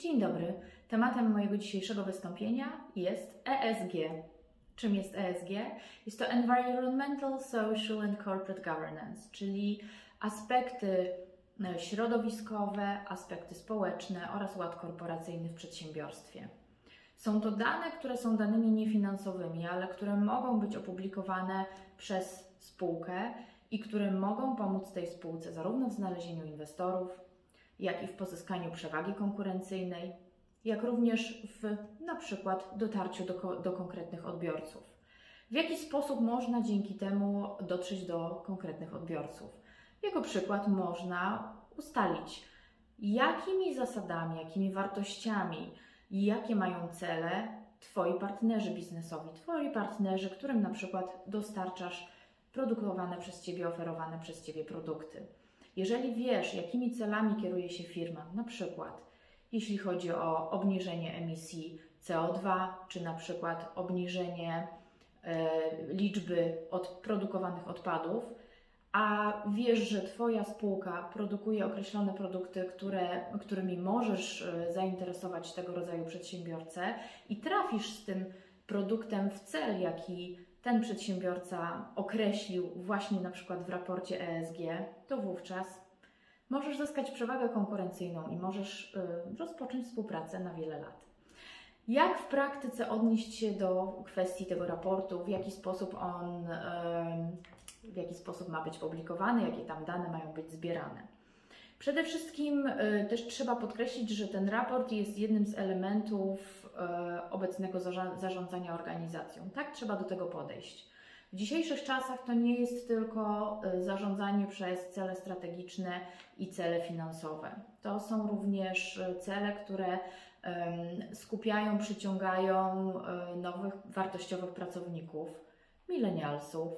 Dzień dobry. Tematem mojego dzisiejszego wystąpienia jest ESG. Czym jest ESG? Jest to Environmental, Social and Corporate Governance, czyli aspekty e, środowiskowe, aspekty społeczne oraz ład korporacyjny w przedsiębiorstwie. Są to dane, które są danymi niefinansowymi, ale które mogą być opublikowane przez spółkę i które mogą pomóc tej spółce zarówno w znalezieniu inwestorów, jak i w pozyskaniu przewagi konkurencyjnej, jak również w na przykład dotarciu do, do konkretnych odbiorców. W jaki sposób można dzięki temu dotrzeć do konkretnych odbiorców? Jako przykład można ustalić, jakimi zasadami, jakimi wartościami i jakie mają cele Twoi partnerzy biznesowi, Twoi partnerzy, którym na przykład dostarczasz produkowane przez Ciebie, oferowane przez Ciebie produkty. Jeżeli wiesz, jakimi celami kieruje się firma, na przykład jeśli chodzi o obniżenie emisji CO2, czy na przykład obniżenie e, liczby produkowanych odpadów, a wiesz, że Twoja spółka produkuje określone produkty, które, którymi możesz e, zainteresować tego rodzaju przedsiębiorcę i trafisz z tym produktem w cel, jaki ten przedsiębiorca określił właśnie na przykład w raporcie ESG, to wówczas możesz zyskać przewagę konkurencyjną i możesz y, rozpocząć współpracę na wiele lat. Jak w praktyce odnieść się do kwestii tego raportu, w jaki sposób on, w jaki sposób ma być publikowany, jakie tam dane mają być zbierane? Przede wszystkim y, też trzeba podkreślić, że ten raport jest jednym z elementów y, obecnego zarządzania organizacją. Tak trzeba do tego podejść. W dzisiejszych czasach to nie jest tylko y, zarządzanie przez cele strategiczne i cele finansowe. To są również cele, które skupiają, przyciągają nowych wartościowych pracowników, milenialsów.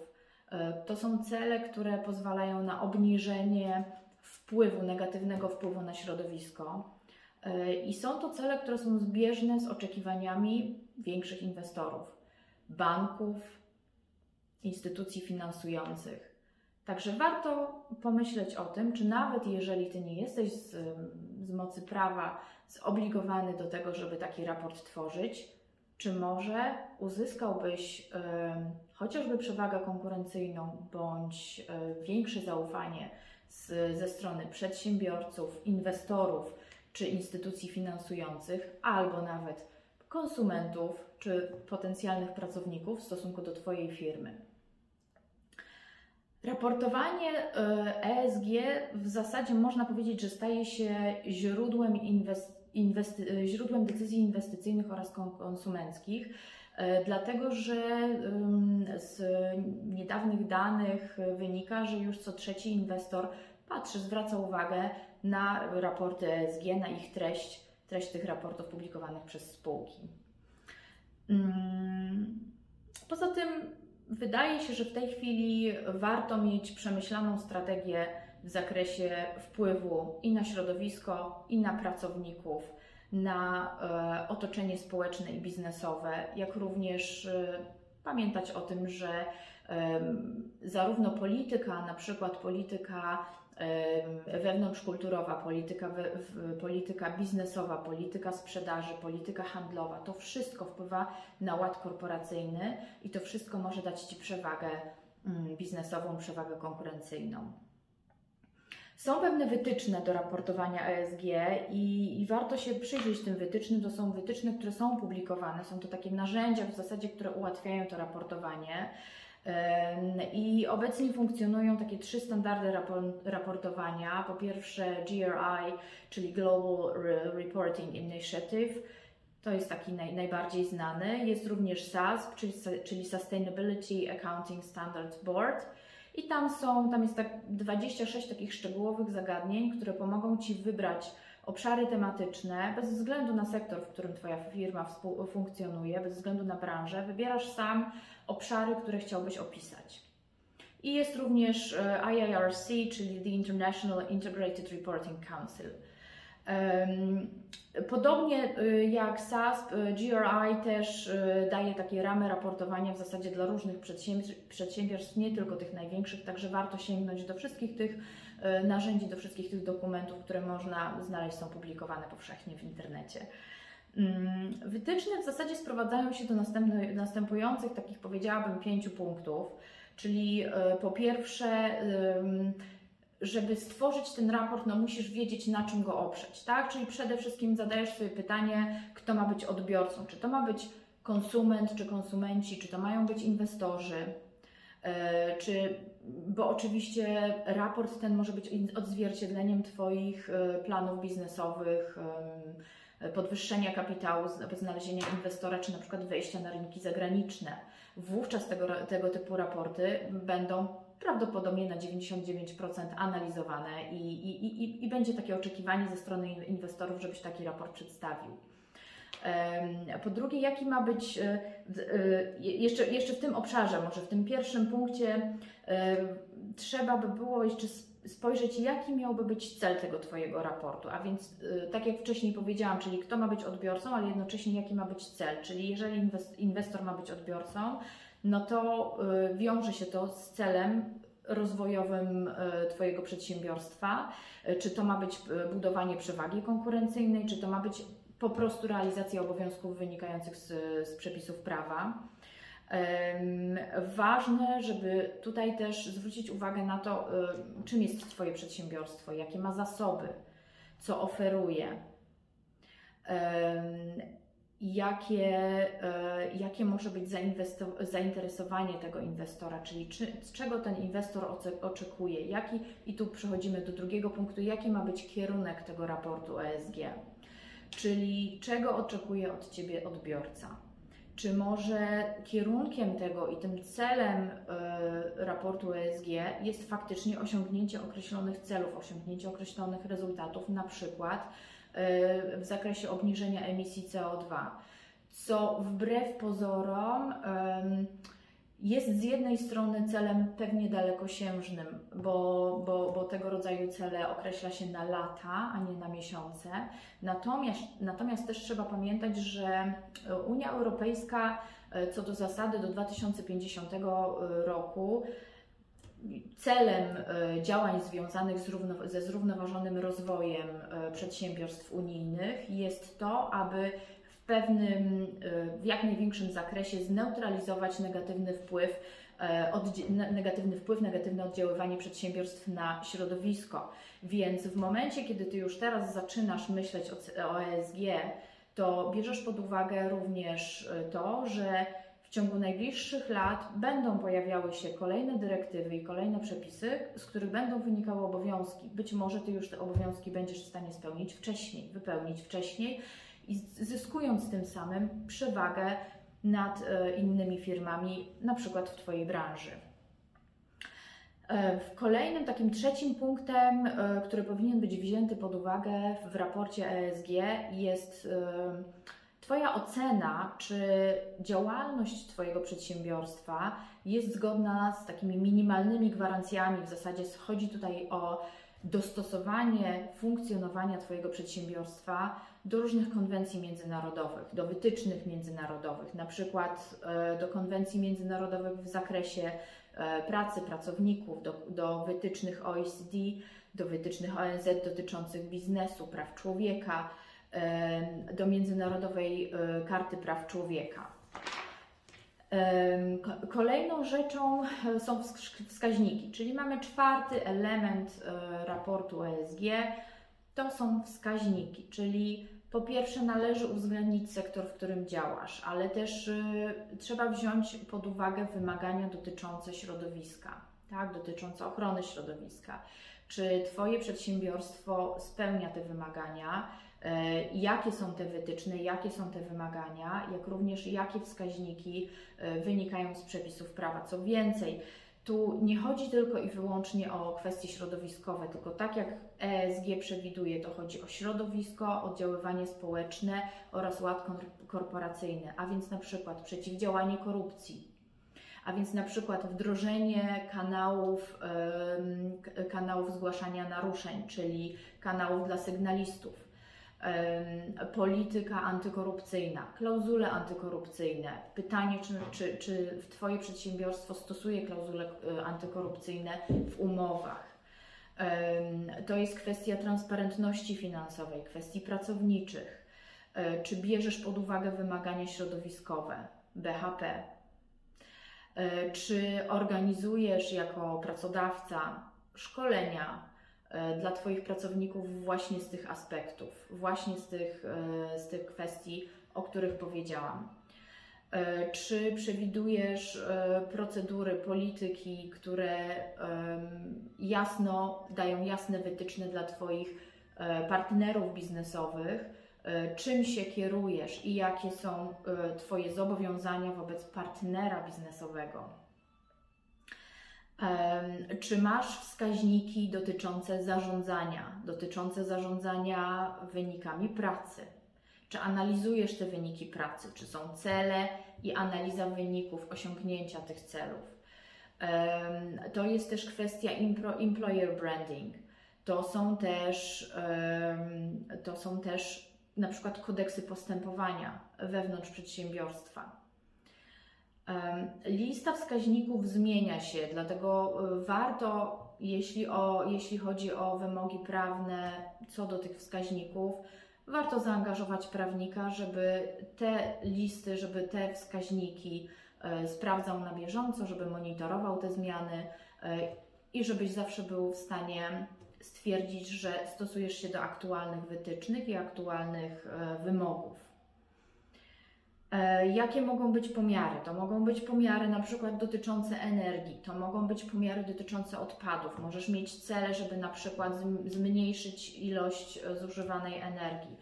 To są cele, które pozwalają na obniżenie wpływu, negatywnego wpływu na środowisko. E, I są to cele, które są zbieżne z oczekiwaniami większych inwestorów, banków, instytucji finansujących. Także warto pomyśleć o tym, czy nawet jeżeli Ty nie jesteś z, z mocy prawa zobligowany do tego, żeby taki raport tworzyć, czy może uzyskałbyś y, chociażby przewagę konkurencyjną bądź y, większe zaufanie z, ze strony przedsiębiorców, inwestorów czy instytucji finansujących, albo nawet konsumentów czy potencjalnych pracowników w stosunku do Twojej firmy. Raportowanie ESG w zasadzie można powiedzieć, że staje się źródłem, inwesty- źródłem decyzji inwestycyjnych oraz konsumenckich, e, dlatego że z niedawnych danych wynika, że już co trzeci inwestor patrzy, zwraca uwagę na raporty ESG, na ich treść, treść tych raportów publikowanych przez spółki. Mm, poza tym wydaje się, że w tej chwili warto mieć przemyślaną strategię w zakresie wpływu i na środowisko, i na pracowników, na e, otoczenie społeczne i biznesowe, jak również e, pamiętać o tym, że zarówno polityka, na przykład polityka wewnątrzkulturowa, polityka, polityka biznesowa, polityka sprzedaży, polityka handlowa, to wszystko wpływa na ład korporacyjny i to wszystko może dać Ci przewagę mm, biznesową, przewagę konkurencyjną. Są pewne wytyczne do raportowania ESG i, i, warto się przyjrzeć tym wytycznym. To są wytyczne, które są publikowane, są to takie narzędzia w zasadzie, które ułatwiają to raportowanie. I obecnie funkcjonują takie trzy standardy raportowania. Po pierwsze GRI, czyli Global Reporting Initiative. To jest taki naj, najbardziej znany. Jest również SASB, czyli, czyli Sustainability Accounting Standards Board. I tam są, tam jest tak 26 takich szczegółowych zagadnień, które pomogą Ci wybrać obszary tematyczne, bez względu na sektor, w którym Twoja firma funkcjonuje, bez względu na branżę, wybierasz sam obszary, które chciałbyś opisać. I jest również e, IIRC, czyli The International Integrated Reporting Council. Podobnie e, jak SASP, e, GRI też daje takie ramy raportowania w zasadzie dla różnych przedsiębiorstw, nie tylko tych największych, także warto sięgnąć do wszystkich tych e, narzędzi do wszystkich tych dokumentów, które można znaleźć, są publikowane powszechnie w internecie. Mm, wytyczne w zasadzie sprowadzają się do następujących, takich powiedziałabym, pięciu punktów. Czyli e, po pierwsze, żeby stworzyć ten raport, no musisz wiedzieć, na czym go oprzeć, tak? Czyli przede wszystkim zadajesz sobie pytanie, kto ma być odbiorcą. Czy to ma być konsument, czy konsumenci, czy to mają być inwestorzy, e, czy, bo oczywiście raport ten może być odzwierciedleniem Twoich e, planów biznesowych, podwyższenia kapitału, znalezienia inwestora, czy na przykład wejścia na rynki zagraniczne. Wówczas tego, tego typu raporty będą prawdopodobnie na 99% analizowane i, i, i, i będzie takie oczekiwanie ze strony inwestorów, żebyś taki raport przedstawił. Po drugie, jaki ma być, e, e, jeszcze, jeszcze w tym obszarze, może w tym pierwszym punkcie, trzeba by było jeszcze spojrzeć, jaki miałby być cel tego Twojego raportu. A więc, e, tak jak wcześniej powiedziałam, czyli kto ma być odbiorcą, ale jednocześnie jaki ma być cel. Czyli jeżeli inwestor ma być odbiorcą, no to wiąże się to z celem rozwojowym Twojego przedsiębiorstwa. Czy to ma być budowanie przewagi konkurencyjnej, czy to ma być po prostu realizacja obowiązków wynikających z, z przepisów prawa. Ważne, żeby tutaj też zwrócić uwagę na to, czym jest Twoje przedsiębiorstwo, jakie ma zasoby, co oferuje, jakie, e, jakie może być zainteresowanie tego inwestora, czyli czy, z czego ten inwestor oczekuje, jaki, i tu przechodzimy do drugiego punktu, jaki ma być kierunek tego raportu ESG czyli czego oczekuje od Ciebie odbiorca. Czy może kierunkiem tego i tym celem y, raportu ESG jest faktycznie osiągnięcie określonych celów, osiągnięcie określonych rezultatów, na przykład w zakresie obniżenia emisji CO2, co wbrew pozorom y, jest z jednej strony celem pewnie dalekosiężnym, bo, bo, bo tego rodzaju cele określa się na lata, a nie na miesiące. Natomiast, natomiast też trzeba pamiętać, że Unia Europejska e, co do zasady do 2050 roku celem e, działań związanych ze zrównoważonym rozwojem e, przedsiębiorstw unijnych jest to, aby pewnym, y, w jak największym zakresie zneutralizować negatywny wpływ, e, negatywny wpływ, negatywne oddziaływanie przedsiębiorstw na środowisko. Więc w momencie, kiedy Ty już teraz zaczynasz myśleć o ESG, to bierzesz pod uwagę również to, że w ciągu najbliższych lat będą pojawiały się kolejne dyrektywy i kolejne przepisy, z których będą wynikały obowiązki. Być może Ty już te obowiązki będziesz w stanie spełnić wcześniej, wypełnić wcześniej, i zyskując tym samym przewagę nad e, innymi firmami, na przykład w Twojej branży. E, w kolejnym, takim trzecim punktem, e, który powinien być wzięty pod uwagę w raporcie ESG, jest Twoja ocena, czy działalność Twojego przedsiębiorstwa jest zgodna z takimi minimalnymi gwarancjami. W zasadzie chodzi tutaj o dostosowanie funkcjonowania Twojego przedsiębiorstwa do różnych konwencji międzynarodowych, do wytycznych międzynarodowych, na przykład e, do konwencji międzynarodowych w zakresie e, pracy pracowników, do, do wytycznych OECD, do wytycznych ONZ dotyczących biznesu, praw człowieka, do Międzynarodowej Karty Praw Człowieka. Kolejną rzeczą są wskaźniki, czyli mamy czwarty element raportu ESG, to są wskaźniki, czyli po pierwsze należy uwzględnić sektor, w którym działasz, ale też trzeba wziąć pod uwagę wymagania dotyczące środowiska, tak, dotyczące ochrony środowiska. Czy Twoje przedsiębiorstwo spełnia te wymagania? Y, jakie są te wytyczne, jakie są te wymagania, jak również jakie wskaźniki y, wynikają z przepisów prawa. Co więcej, tu nie chodzi tylko i wyłącznie o kwestie środowiskowe, tylko tak jak ESG przewiduje, to chodzi o środowisko, oddziaływanie społeczne oraz ład korporacyjny, a więc na przykład przeciwdziałanie korupcji, a więc na przykład wdrożenie kanałów, kanałów zgłaszania naruszeń, czyli kanałów dla sygnalistów, polityka antykorupcyjna, klauzule antykorupcyjne. Pytanie, czy, czy, czy Twoje przedsiębiorstwo stosuje klauzule e, antykorupcyjne w umowach. To jest kwestia transparentności finansowej, kwestii pracowniczych. E, czy bierzesz pod uwagę wymagania środowiskowe, BHP? E, czy organizujesz jako pracodawca szkolenia dla Twoich pracowników właśnie z tych aspektów, właśnie z tych, z tych kwestii, o których powiedziałam? Czy przewidujesz procedury, polityki, które jasno dają jasne wytyczne dla Twoich partnerów biznesowych, E, czym się kierujesz i jakie są e, Twoje zobowiązania wobec partnera biznesowego. Czy masz wskaźniki dotyczące zarządzania, dotyczące zarządzania wynikami pracy? Czy analizujesz te wyniki pracy? Czy są cele i analiza wyników osiągnięcia tych celów? To jest też kwestia employer branding. To są też, to są też na przykład kodeksy postępowania wewnątrz przedsiębiorstwa. Lista wskaźników zmienia się, dlatego e, warto, jeśli, o, jeśli chodzi o wymogi prawne co do tych wskaźników, warto zaangażować prawnika, żeby te listy, żeby te wskaźniki e, sprawdzał na bieżąco, żeby monitorował te zmiany e, i żebyś zawsze był w stanie stwierdzić, że stosujesz się do aktualnych wytycznych i aktualnych wymogów. E, jakie mogą być pomiary? To mogą być pomiary na przykład dotyczące energii, to mogą być pomiary dotyczące odpadów. Możesz mieć cele, żeby na przykład zmniejszyć ilość e, zużywanej energii,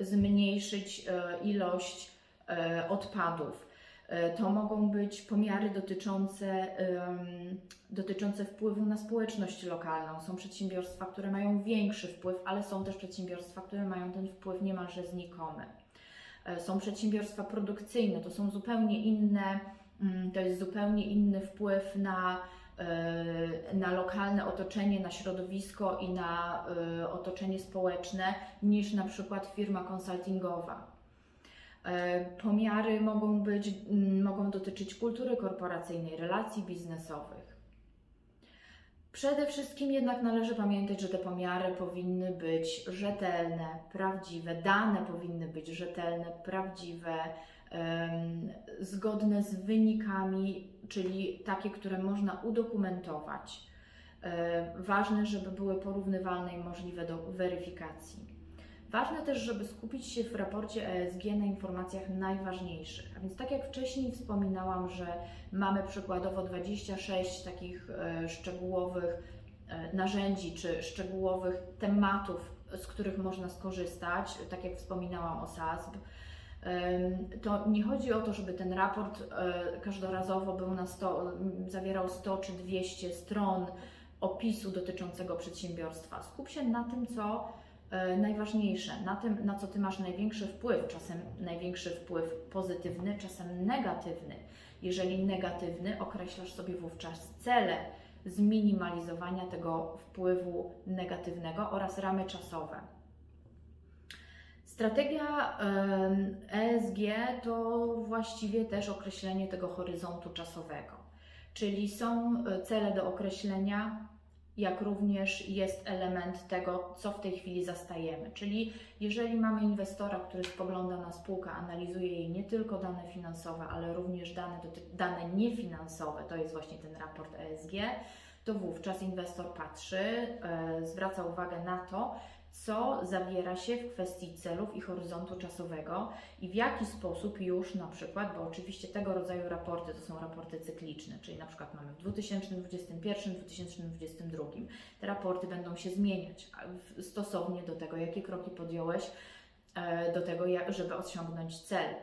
zmniejszyć ilość odpadów E, to mogą być pomiary dotyczące, dotyczące wpływu na społeczność lokalną. Są przedsiębiorstwa, które mają większy wpływ, ale są też przedsiębiorstwa, które mają ten wpływ niemalże znikomy. E, są przedsiębiorstwa produkcyjne, to są zupełnie inne, mm, to jest zupełnie inny wpływ na, e, na lokalne otoczenie, na środowisko i na otoczenie społeczne niż na przykład firma konsultingowa. E, pomiary mogą, być, mogą dotyczyć kultury korporacyjnej, relacji biznesowych. Przede wszystkim jednak należy pamiętać, że te pomiary powinny być rzetelne, prawdziwe, dane powinny być rzetelne, prawdziwe, zgodne z wynikami, czyli takie, które można udokumentować. E, ważne, żeby były porównywalne i możliwe do weryfikacji. Ważne też, żeby skupić się w raporcie ESG na informacjach najważniejszych. A więc tak jak wcześniej wspominałam, że mamy przykładowo 26 takich e, szczegółowych e, narzędzi czy szczegółowych tematów, z których można skorzystać, tak jak wspominałam o SASB, to nie chodzi o to, żeby ten raport e, każdorazowo był na 100, zawierał 100 czy 200 stron opisu dotyczącego przedsiębiorstwa. Skup się na tym, co najważniejsze, na tym, na co Ty masz największy wpływ, czasem największy wpływ pozytywny, czasem negatywny. Jeżeli negatywny, określasz sobie wówczas cele zminimalizowania tego wpływu negatywnego oraz ramy czasowe. Strategia ESG to właściwie też określenie tego horyzontu czasowego, czyli są e, cele do określenia, jak również jest element tego, co w tej chwili zastajemy. Czyli jeżeli mamy inwestora, który spogląda na spółkę, analizuje jej nie tylko dane finansowe, ale również dane, dane niefinansowe, to jest właśnie ten raport ESG, to wówczas inwestor patrzy, e, zwraca uwagę na to, co zawiera się w kwestii celów i horyzontu czasowego i w jaki sposób już na przykład, bo oczywiście tego rodzaju raporty to są raporty cykliczne, czyli na przykład mamy w 2021, 2022. Te raporty będą się zmieniać stosownie do tego, jakie kroki podjąłeś e, do tego, żeby osiągnąć cel.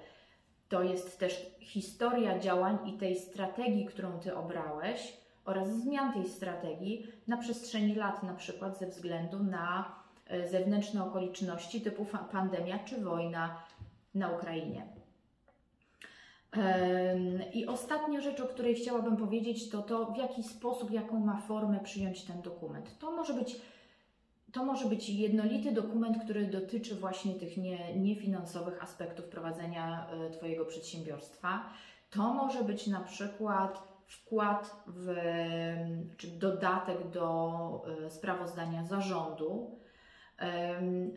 To jest też historia działań i tej strategii, którą Ty obrałeś oraz zmian tej strategii na przestrzeni lat, na przykład ze względu na zewnętrzne okoliczności typu pandemia czy wojna na Ukrainie. I ostatnia rzecz, o której chciałabym powiedzieć, to to, w jaki sposób, jaką ma formę przyjąć ten dokument. To może być, to może być jednolity dokument, który dotyczy właśnie tych nie, niefinansowych aspektów prowadzenia e, Twojego przedsiębiorstwa. To może być na przykład wkład w, czy dodatek do e, sprawozdania zarządu.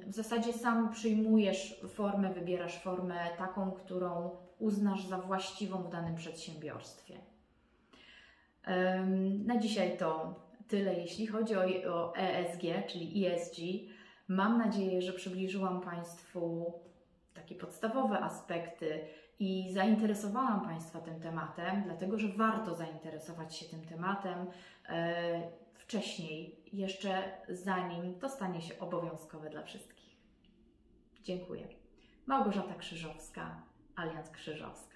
W zasadzie sam przyjmujesz formę, wybierasz formę taką, którą uznasz za właściwą w danym przedsiębiorstwie. Na dzisiaj to tyle, jeśli chodzi o, ESG, czyli ESG. Mam nadzieję, że przybliżyłam Państwu takie podstawowe aspekty i zainteresowałam Państwa tym tematem, dlatego że warto zainteresować się tym tematem e, wcześniej, jeszcze zanim to stanie się obowiązkowe dla wszystkich. Dziękuję. Małgorzata Krzyżowska, Alianz Krzyżowska.